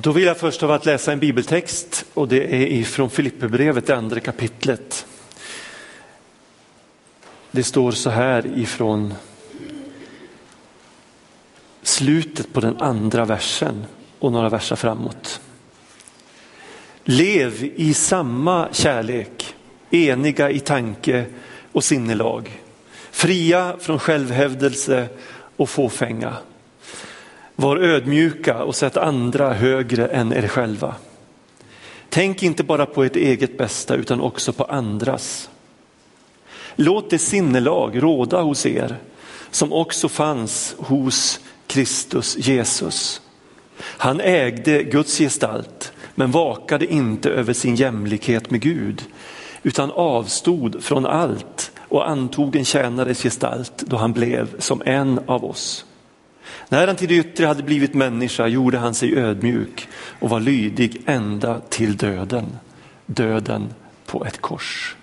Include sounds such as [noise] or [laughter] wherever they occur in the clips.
Då vill jag först av allt läsa en bibeltext och det är ifrån Filipperbrevet, det andra kapitlet. Det står så här ifrån slutet på den andra versen och några verser framåt. Lev i samma kärlek, eniga i tanke och sinnelag, fria från självhävdelse och fåfänga. Var ödmjuka och sätt andra högre än er själva. Tänk inte bara på ert eget bästa utan också på andras. Låt det sinnelag råda hos er som också fanns hos Kristus Jesus. Han ägde Guds gestalt men vakade inte över sin jämlikhet med Gud utan avstod från allt och antog en tjänares gestalt då han blev som en av oss. När han till det yttre hade blivit människa gjorde han sig ödmjuk och var lydig ända till döden, döden på ett kors.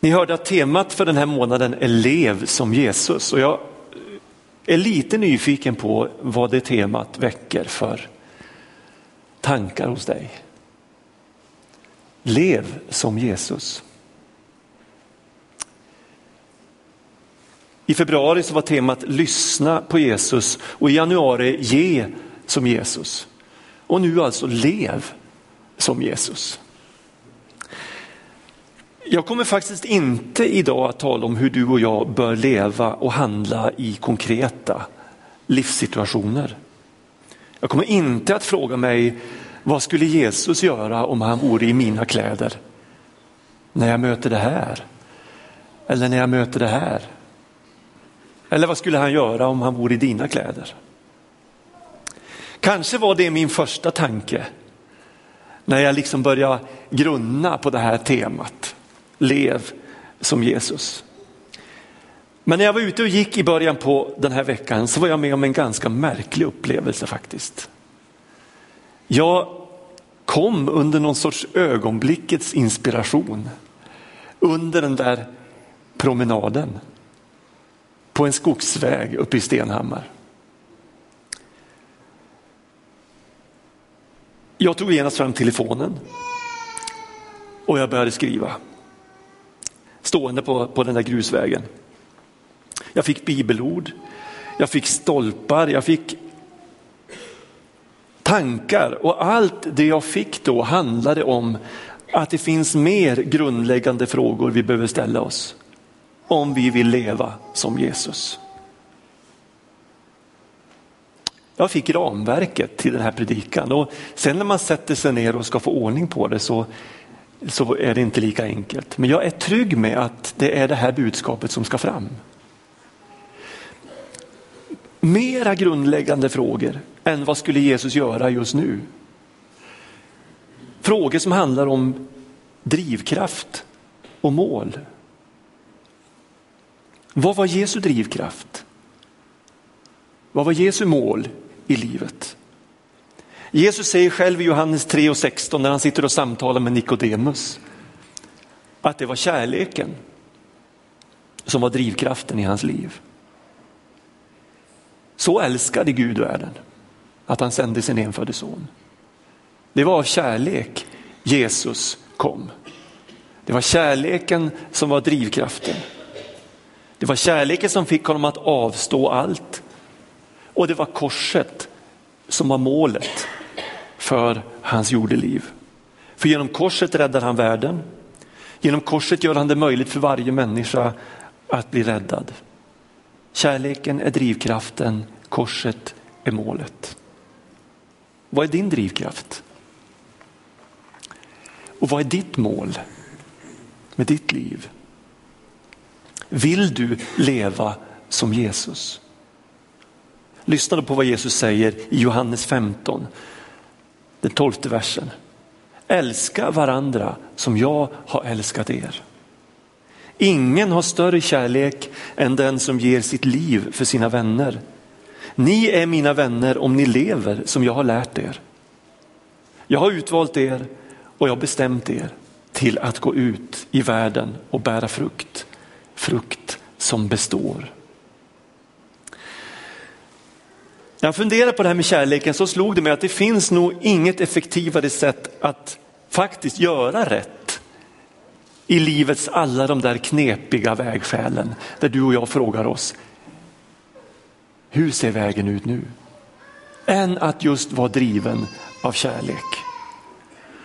Ni hörde att temat för den här månaden är lev som Jesus och jag är lite nyfiken på vad det temat väcker för tankar hos dig. Lev som Jesus. I februari så var temat lyssna på Jesus och i januari ge som Jesus. Och nu alltså lev som Jesus. Jag kommer faktiskt inte idag att tala om hur du och jag bör leva och handla i konkreta livssituationer. Jag kommer inte att fråga mig vad skulle Jesus göra om han vore i mina kläder? När jag möter det här. Eller när jag möter det här. Eller vad skulle han göra om han vore i dina kläder? Kanske var det min första tanke när jag liksom började grunna på det här temat. Lev som Jesus. Men när jag var ute och gick i början på den här veckan så var jag med om en ganska märklig upplevelse faktiskt. Jag kom under någon sorts ögonblickets inspiration under den där promenaden på en skogsväg uppe i Stenhammar. Jag tog genast fram telefonen och jag började skriva. Stående på, på den där grusvägen. Jag fick bibelord, jag fick stolpar, jag fick tankar och allt det jag fick då handlade om att det finns mer grundläggande frågor vi behöver ställa oss om vi vill leva som Jesus. Jag fick ramverket till den här predikan och sen när man sätter sig ner och ska få ordning på det så, så är det inte lika enkelt. Men jag är trygg med att det är det här budskapet som ska fram. Mera grundläggande frågor än vad skulle Jesus göra just nu? Frågor som handlar om drivkraft och mål. Vad var Jesu drivkraft? Vad var Jesu mål i livet? Jesus säger själv i Johannes 3 och 16 när han sitter och samtalar med Nikodemus att det var kärleken som var drivkraften i hans liv. Så älskade Gud världen att han sände sin enfödde son. Det var av kärlek Jesus kom. Det var kärleken som var drivkraften. Det var kärleken som fick honom att avstå allt. Och det var korset som var målet för hans jordeliv. För genom korset räddar han världen. Genom korset gör han det möjligt för varje människa att bli räddad. Kärleken är drivkraften, korset är målet. Vad är din drivkraft? Och vad är ditt mål med ditt liv? Vill du leva som Jesus? Lyssna på vad Jesus säger i Johannes 15, den tolfte versen. Älska varandra som jag har älskat er. Ingen har större kärlek än den som ger sitt liv för sina vänner. Ni är mina vänner om ni lever som jag har lärt er. Jag har utvalt er och jag har bestämt er till att gå ut i världen och bära frukt frukt som består. När jag funderade på det här med kärleken så slog det mig att det finns nog inget effektivare sätt att faktiskt göra rätt i livets alla de där knepiga vägskälen där du och jag frågar oss, hur ser vägen ut nu? Än att just vara driven av kärlek.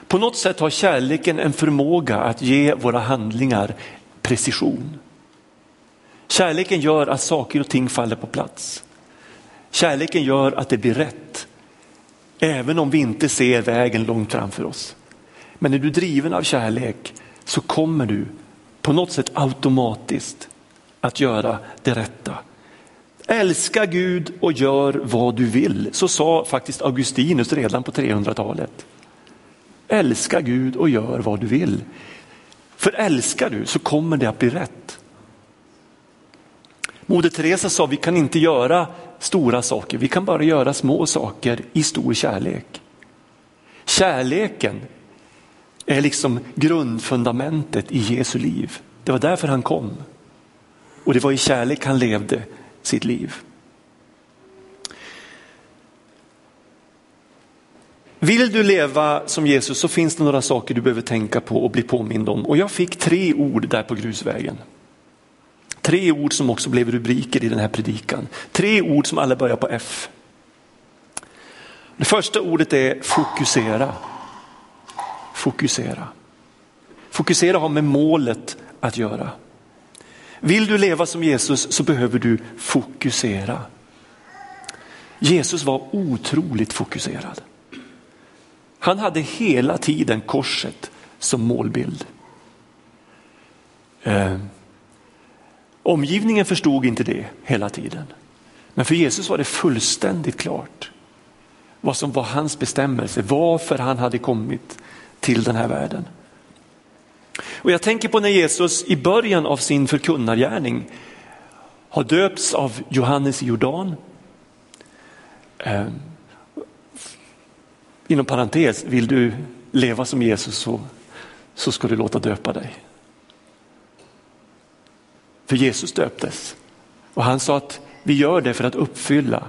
På något sätt har kärleken en förmåga att ge våra handlingar precision. Kärleken gör att saker och ting faller på plats. Kärleken gör att det blir rätt. Även om vi inte ser vägen långt framför oss. Men när du är driven av kärlek så kommer du på något sätt automatiskt att göra det rätta. Älska Gud och gör vad du vill. Så sa faktiskt Augustinus redan på 300-talet. Älska Gud och gör vad du vill. För älskar du så kommer det att bli rätt. Moder Teresa sa vi kan inte göra stora saker, vi kan bara göra små saker i stor kärlek. Kärleken är liksom grundfundamentet i Jesu liv. Det var därför han kom. Och det var i kärlek han levde sitt liv. Vill du leva som Jesus så finns det några saker du behöver tänka på och bli påmind om. Och jag fick tre ord där på grusvägen. Tre ord som också blev rubriker i den här predikan. Tre ord som alla börjar på F. Det första ordet är fokusera. Fokusera. Fokusera har med målet att göra. Vill du leva som Jesus så behöver du fokusera. Jesus var otroligt fokuserad. Han hade hela tiden korset som målbild. Eh, Omgivningen förstod inte det hela tiden. Men för Jesus var det fullständigt klart vad som var hans bestämmelse, varför han hade kommit till den här världen. Och jag tänker på när Jesus i början av sin förkunnargärning har döpts av Johannes i Jordan. Eh, inom parentes, vill du leva som Jesus så, så ska du låta döpa dig. För Jesus döptes och han sa att vi gör det för att uppfylla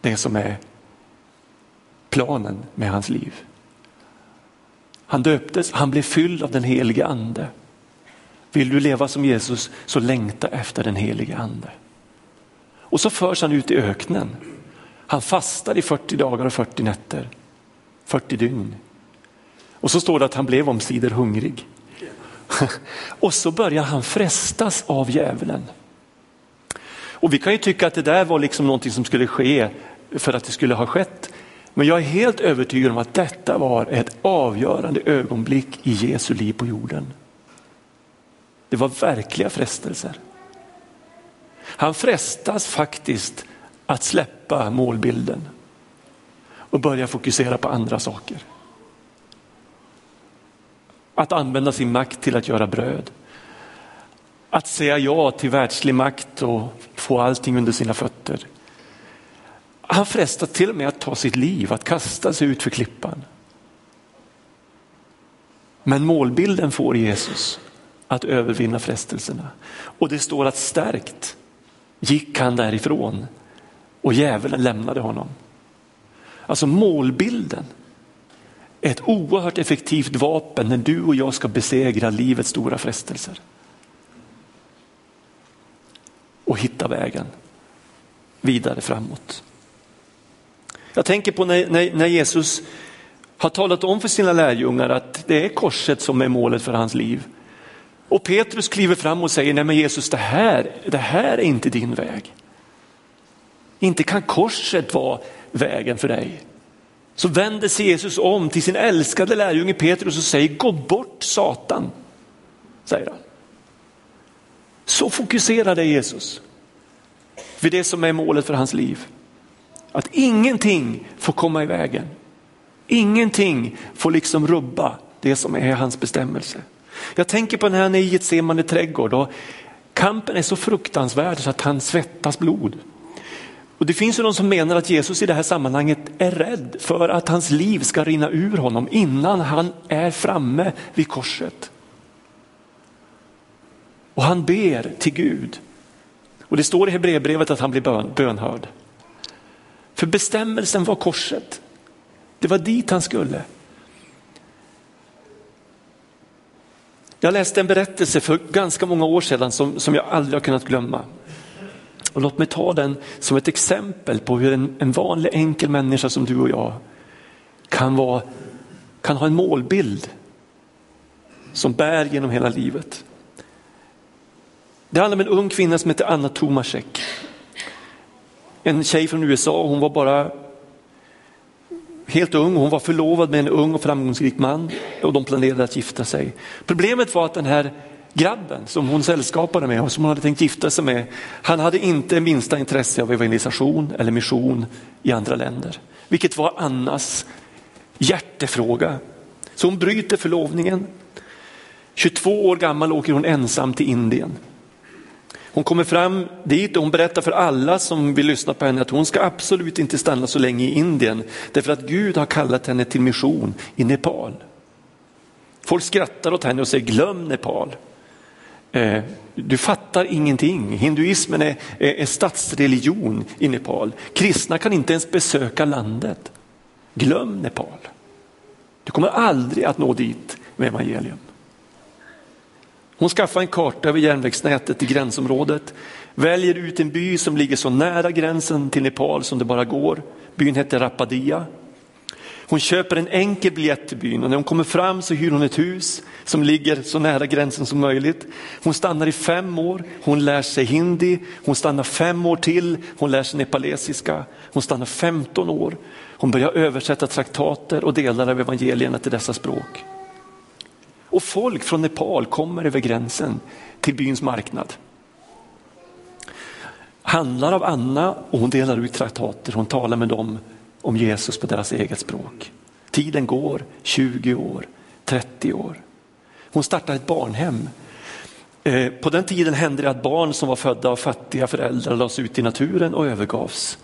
det som är planen med hans liv. Han döptes, han blev fylld av den helige ande. Vill du leva som Jesus så längta efter den helige ande. Och så förs han ut i öknen. Han fastar i 40 dagar och 40 nätter, 40 dygn. Och så står det att han blev omsider hungrig. [laughs] och så börjar han frestas av djävulen. Och vi kan ju tycka att det där var liksom någonting som skulle ske för att det skulle ha skett. Men jag är helt övertygad om att detta var ett avgörande ögonblick i Jesu liv på jorden. Det var verkliga frestelser. Han frestas faktiskt att släppa målbilden och börja fokusera på andra saker. Att använda sin makt till att göra bröd. Att säga ja till världslig makt och få allting under sina fötter. Han frestas till och med att ta sitt liv, att kasta sig ut för klippan. Men målbilden får Jesus att övervinna frestelserna. Och det står att stärkt gick han därifrån och djävulen lämnade honom. Alltså målbilden ett oerhört effektivt vapen när du och jag ska besegra livets stora frestelser. Och hitta vägen vidare framåt. Jag tänker på när, när, när Jesus har talat om för sina lärjungar att det är korset som är målet för hans liv. Och Petrus kliver fram och säger, nej men Jesus det här, det här är inte din väg. Inte kan korset vara vägen för dig. Så vänder sig Jesus om till sin älskade lärjunge Petrus och säger, gå bort Satan, säger han. Så fokuserad är Jesus vid det som är målet för hans liv. Att ingenting får komma i vägen. Ingenting får liksom rubba det som är hans bestämmelse. Jag tänker på när han är i Getsemane trädgård och kampen är så fruktansvärd så att han svettas blod. Och det finns ju de som menar att Jesus i det här sammanhanget är rädd för att hans liv ska rinna ur honom innan han är framme vid korset. Och han ber till Gud. Och det står i Hebreerbrevet att han blir bön, bönhörd. För bestämmelsen var korset. Det var dit han skulle. Jag läste en berättelse för ganska många år sedan som, som jag aldrig har kunnat glömma. Och låt mig ta den som ett exempel på hur en, en vanlig enkel människa som du och jag kan, vara, kan ha en målbild som bär genom hela livet. Det handlar om en ung kvinna som heter Anna Tomasek. En tjej från USA, hon var bara helt ung, hon var förlovad med en ung och framgångsrik man och de planerade att gifta sig. Problemet var att den här grabben som hon sällskapade med och som hon hade tänkt gifta sig med, han hade inte minsta intresse av evangelisation eller mission i andra länder. Vilket var Annas hjärtefråga. Så hon bryter förlovningen. 22 år gammal åker hon ensam till Indien. Hon kommer fram dit och hon berättar för alla som vill lyssna på henne att hon ska absolut inte stanna så länge i Indien därför att Gud har kallat henne till mission i Nepal. Folk skrattar åt henne och säger glöm Nepal. Eh, du fattar ingenting. Hinduismen är, är, är statsreligion i Nepal. Kristna kan inte ens besöka landet. Glöm Nepal. Du kommer aldrig att nå dit med evangelium. Hon skaffar en karta över järnvägsnätet i gränsområdet, väljer ut en by som ligger så nära gränsen till Nepal som det bara går. Byn heter Rapadia. Hon köper en enkel biljett till byn och när hon kommer fram så hyr hon ett hus som ligger så nära gränsen som möjligt. Hon stannar i fem år, hon lär sig hindi, hon stannar fem år till, hon lär sig nepalesiska, hon stannar 15 år. Hon börjar översätta traktater och delar av evangelierna till dessa språk. Och folk från Nepal kommer över gränsen till byns marknad. Handlar av Anna och hon delar ut traktater, hon talar med dem om Jesus på deras eget språk. Tiden går, 20 år, 30 år. Hon startar ett barnhem. Eh, på den tiden hände det att barn som var födda av fattiga föräldrar lades ut i naturen och övergavs.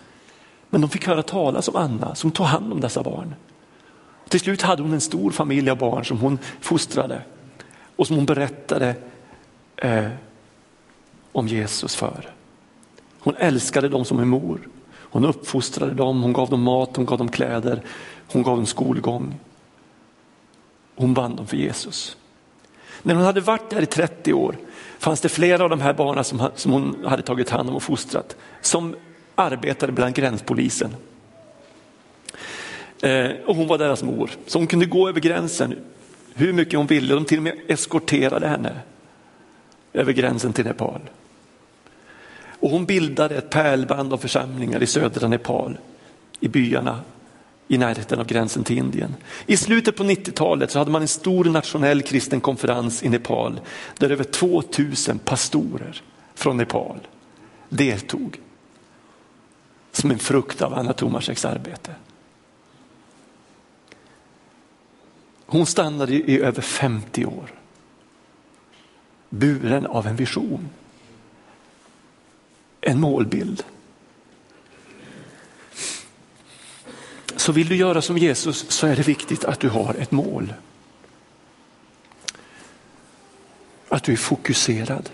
Men de fick höra talas om Anna som tog hand om dessa barn. Till slut hade hon en stor familj av barn som hon fostrade och som hon berättade eh, om Jesus för. Hon älskade dem som en mor. Hon uppfostrade dem, hon gav dem mat, hon gav dem kläder, hon gav dem skolgång. Hon vann dem för Jesus. När hon hade varit där i 30 år fanns det flera av de här barnen som, som hon hade tagit hand om och fostrat som arbetade bland gränspolisen. Eh, och hon var deras mor, så hon kunde gå över gränsen hur mycket hon ville. De till och med eskorterade henne över gränsen till Nepal. Och hon bildade ett pärlband av församlingar i södra Nepal, i byarna i närheten av gränsen till Indien. I slutet på 90-talet så hade man en stor nationell kristen konferens i Nepal där över 2000 pastorer från Nepal deltog som en frukt av Anna Tomaseks arbete. Hon stannade i över 50 år. Buren av en vision. En målbild. Så vill du göra som Jesus så är det viktigt att du har ett mål. Att du är fokuserad.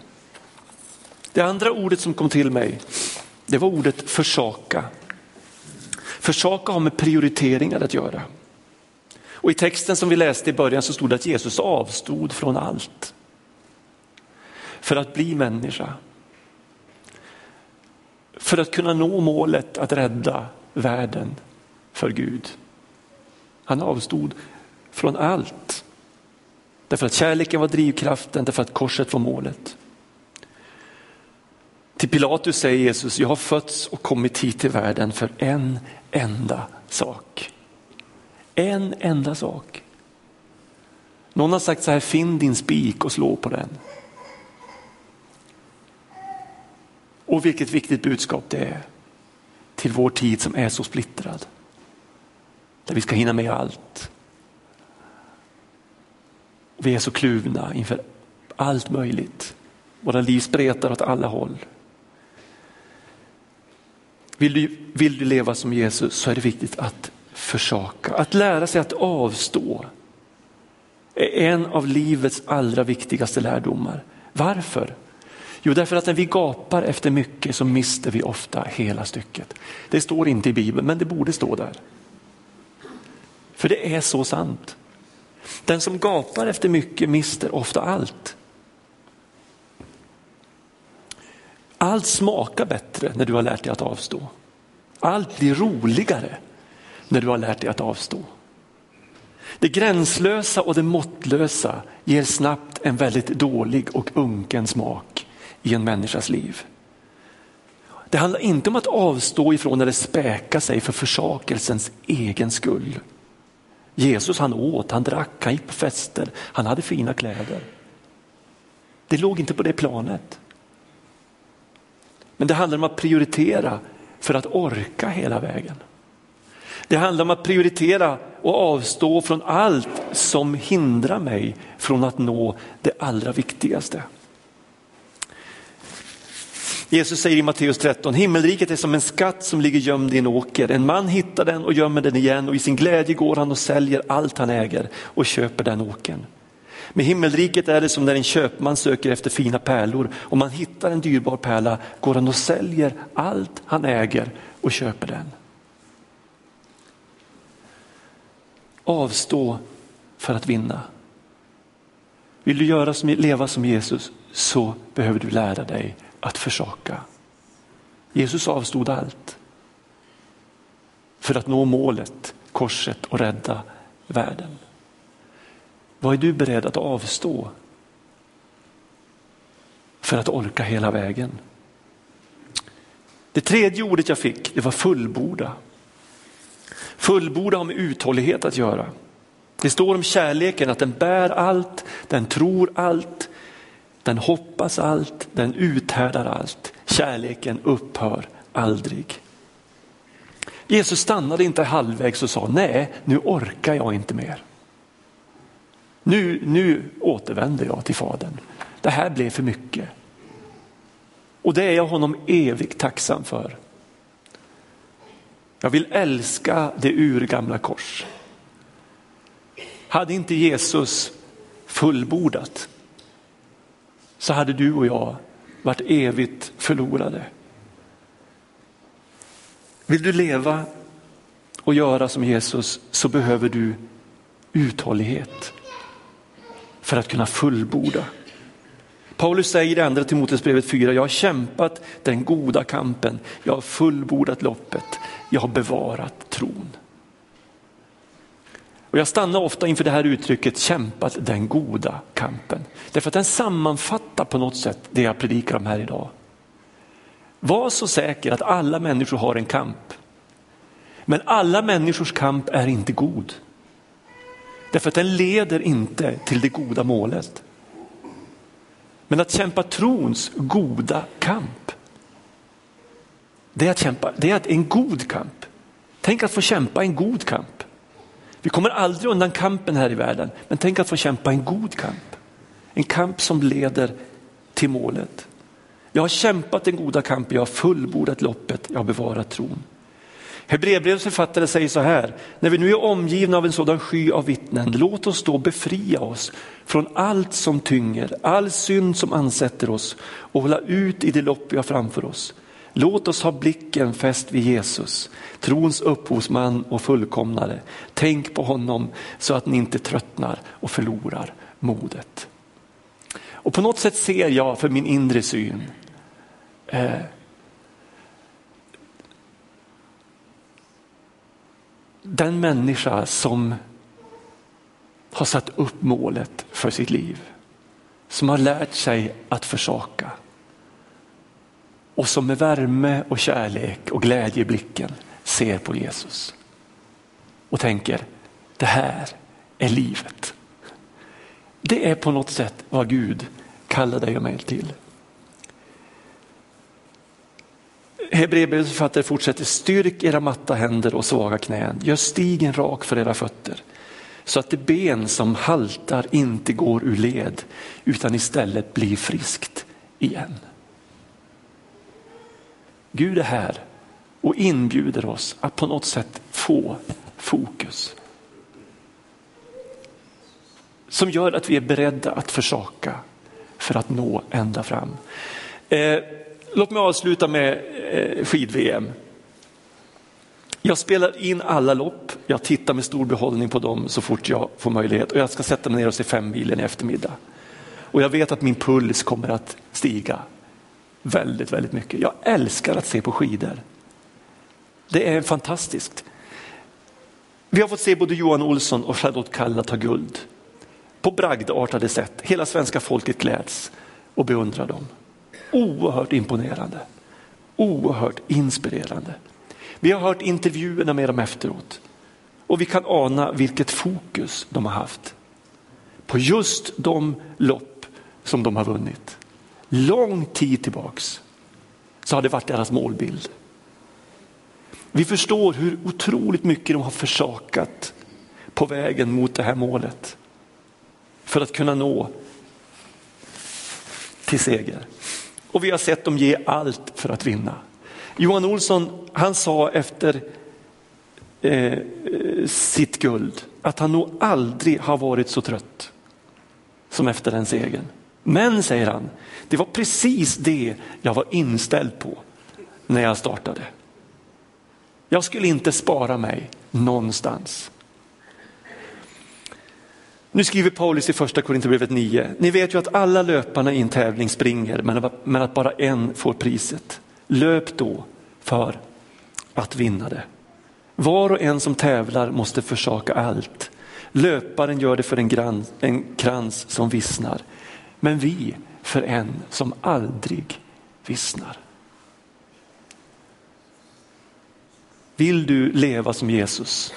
Det andra ordet som kom till mig, det var ordet försaka. Försaka har med prioriteringar att göra. Och i texten som vi läste i början så stod det att Jesus avstod från allt för att bli människa. För att kunna nå målet att rädda världen för Gud. Han avstod från allt. Därför att kärleken var drivkraften, därför att korset var målet. Till Pilatus säger Jesus, jag har fötts och kommit hit till världen för en enda sak. En enda sak. Någon har sagt så här, finn din spik och slå på den. Och vilket viktigt budskap det är till vår tid som är så splittrad. Där vi ska hinna med allt. Vi är så kluvna inför allt möjligt. Våra liv spretar åt alla håll. Vill du, vill du leva som Jesus så är det viktigt att försaka. Att lära sig att avstå är en av livets allra viktigaste lärdomar. Varför? Jo, därför att när vi gapar efter mycket så mister vi ofta hela stycket. Det står inte i Bibeln, men det borde stå där. För det är så sant. Den som gapar efter mycket mister ofta allt. Allt smakar bättre när du har lärt dig att avstå. Allt blir roligare när du har lärt dig att avstå. Det gränslösa och det måttlösa ger snabbt en väldigt dålig och unken smak i en människas liv. Det handlar inte om att avstå ifrån eller späka sig för försakelsens egen skull. Jesus han åt, han drack, han gick på fester, han hade fina kläder. Det låg inte på det planet. Men det handlar om att prioritera för att orka hela vägen. Det handlar om att prioritera och avstå från allt som hindrar mig från att nå det allra viktigaste. Jesus säger i Matteus 13, himmelriket är som en skatt som ligger gömd i en åker. En man hittar den och gömmer den igen och i sin glädje går han och säljer allt han äger och köper den åkern. Med himmelriket är det som när en köpman söker efter fina pärlor. Om man hittar en dyrbar pärla går han och säljer allt han äger och köper den. Avstå för att vinna. Vill du göra som, leva som Jesus så behöver du lära dig att försaka. Jesus avstod allt för att nå målet, korset och rädda världen. Vad är du beredd att avstå för att orka hela vägen? Det tredje ordet jag fick det var fullborda. Fullborda har med uthållighet att göra. Det står om kärleken att den bär allt, den tror allt, den hoppas allt, den uthärdar allt. Kärleken upphör aldrig. Jesus stannade inte halvvägs och sa nej, nu orkar jag inte mer. Nu, nu återvänder jag till Fadern. Det här blev för mycket. Och det är jag honom evigt tacksam för. Jag vill älska det urgamla kors. Hade inte Jesus fullbordat så hade du och jag varit evigt förlorade. Vill du leva och göra som Jesus så behöver du uthållighet för att kunna fullborda. Paulus säger i andra Timoteusbrevet 4, jag har kämpat den goda kampen, jag har fullbordat loppet, jag har bevarat tron. Och jag stannar ofta inför det här uttrycket kämpat den goda kampen. Därför att den sammanfattar på något sätt det jag predikar om här idag. Var så säker att alla människor har en kamp. Men alla människors kamp är inte god. Därför att den leder inte till det goda målet. Men att kämpa trons goda kamp, det är att kämpa, det är en god kamp. Tänk att få kämpa en god kamp. Vi kommer aldrig undan kampen här i världen, men tänk att få kämpa en god kamp. En kamp som leder till målet. Jag har kämpat den goda kampen, jag har fullbordat loppet, jag har bevarat tron. Hebreerbrevets författare säger så här, när vi nu är omgivna av en sådan sky av vittnen, låt oss då befria oss från allt som tynger, all synd som ansätter oss och hålla ut i det lopp vi har framför oss. Låt oss ha blicken fäst vid Jesus, trons upphovsman och fullkomnare. Tänk på honom så att ni inte tröttnar och förlorar modet. Och på något sätt ser jag för min inre syn eh, den människa som har satt upp målet för sitt liv. Som har lärt sig att försaka. Och som med värme och kärlek och glädje i blicken ser på Jesus. Och tänker, det här är livet. Det är på något sätt vad Gud kallar dig och mig till. Hebreerbrevets författare fortsätter, styrk era matta händer och svaga knän, gör stigen rak för era fötter så att det ben som haltar inte går ur led utan istället blir friskt igen. Gud är här och inbjuder oss att på något sätt få fokus. Som gör att vi är beredda att försaka för att nå ända fram. Eh, låt mig avsluta med eh, skid-VM. Jag spelar in alla lopp, jag tittar med stor behållning på dem så fort jag får möjlighet och jag ska sätta mig ner och se fem milen i eftermiddag. Och jag vet att min puls kommer att stiga väldigt, väldigt mycket. Jag älskar att se på skidor. Det är fantastiskt. Vi har fått se både Johan Olsson och Charlotte Kalla ta guld på bragdartade sätt. Hela svenska folket gläds och beundrar dem. Oerhört imponerande, oerhört inspirerande. Vi har hört intervjuerna med dem efteråt och vi kan ana vilket fokus de har haft på just de lopp som de har vunnit. Lång tid tillbaks så har det varit deras målbild. Vi förstår hur otroligt mycket de har försakat på vägen mot det här målet för att kunna nå till seger. Och vi har sett dem ge allt för att vinna. Johan Olsson han sa efter eh, sitt guld att han nog aldrig har varit så trött som efter den segern. Men, säger han, det var precis det jag var inställd på när jag startade. Jag skulle inte spara mig någonstans. Nu skriver Paulus i första Korinthierbrevet 9. Ni vet ju att alla löparna i en tävling springer men att bara en får priset. Löp då för att vinna det. Var och en som tävlar måste försaka allt. Löparen gör det för en, grann, en krans som vissnar. Men vi för en som aldrig vissnar. Vill du leva som Jesus?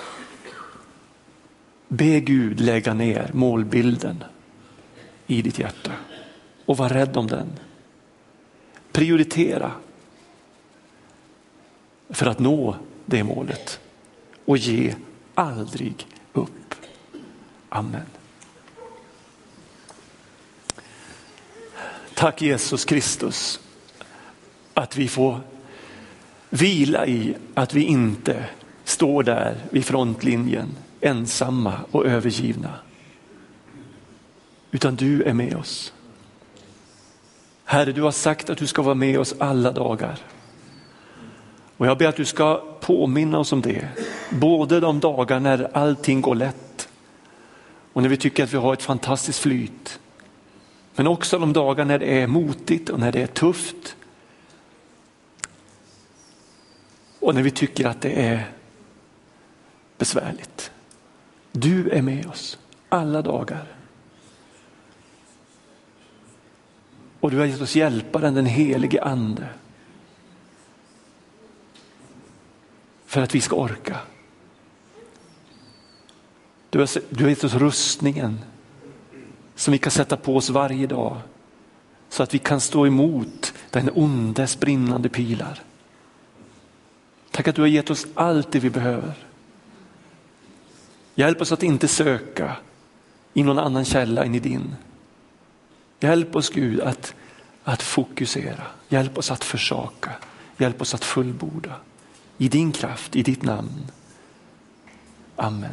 Be Gud lägga ner målbilden i ditt hjärta och var rädd om den. Prioritera för att nå det målet och ge aldrig upp. Amen. Tack Jesus Kristus att vi får vila i att vi inte står där vid frontlinjen ensamma och övergivna. Utan du är med oss. Herre, du har sagt att du ska vara med oss alla dagar. Och jag ber att du ska påminna oss om det. Både de dagar när allting går lätt och när vi tycker att vi har ett fantastiskt flyt. Men också de dagar när det är motigt och när det är tufft. Och när vi tycker att det är besvärligt. Du är med oss alla dagar. Och du har gett oss hjälparen, den helige ande. För att vi ska orka. Du har, du har gett oss rustningen som vi kan sätta på oss varje dag så att vi kan stå emot den ondes brinnande pilar. Tack att du har gett oss allt det vi behöver. Hjälp oss att inte söka i någon annan källa än i din. Hjälp oss Gud att, att fokusera, hjälp oss att försaka, hjälp oss att fullborda. I din kraft, i ditt namn. Amen.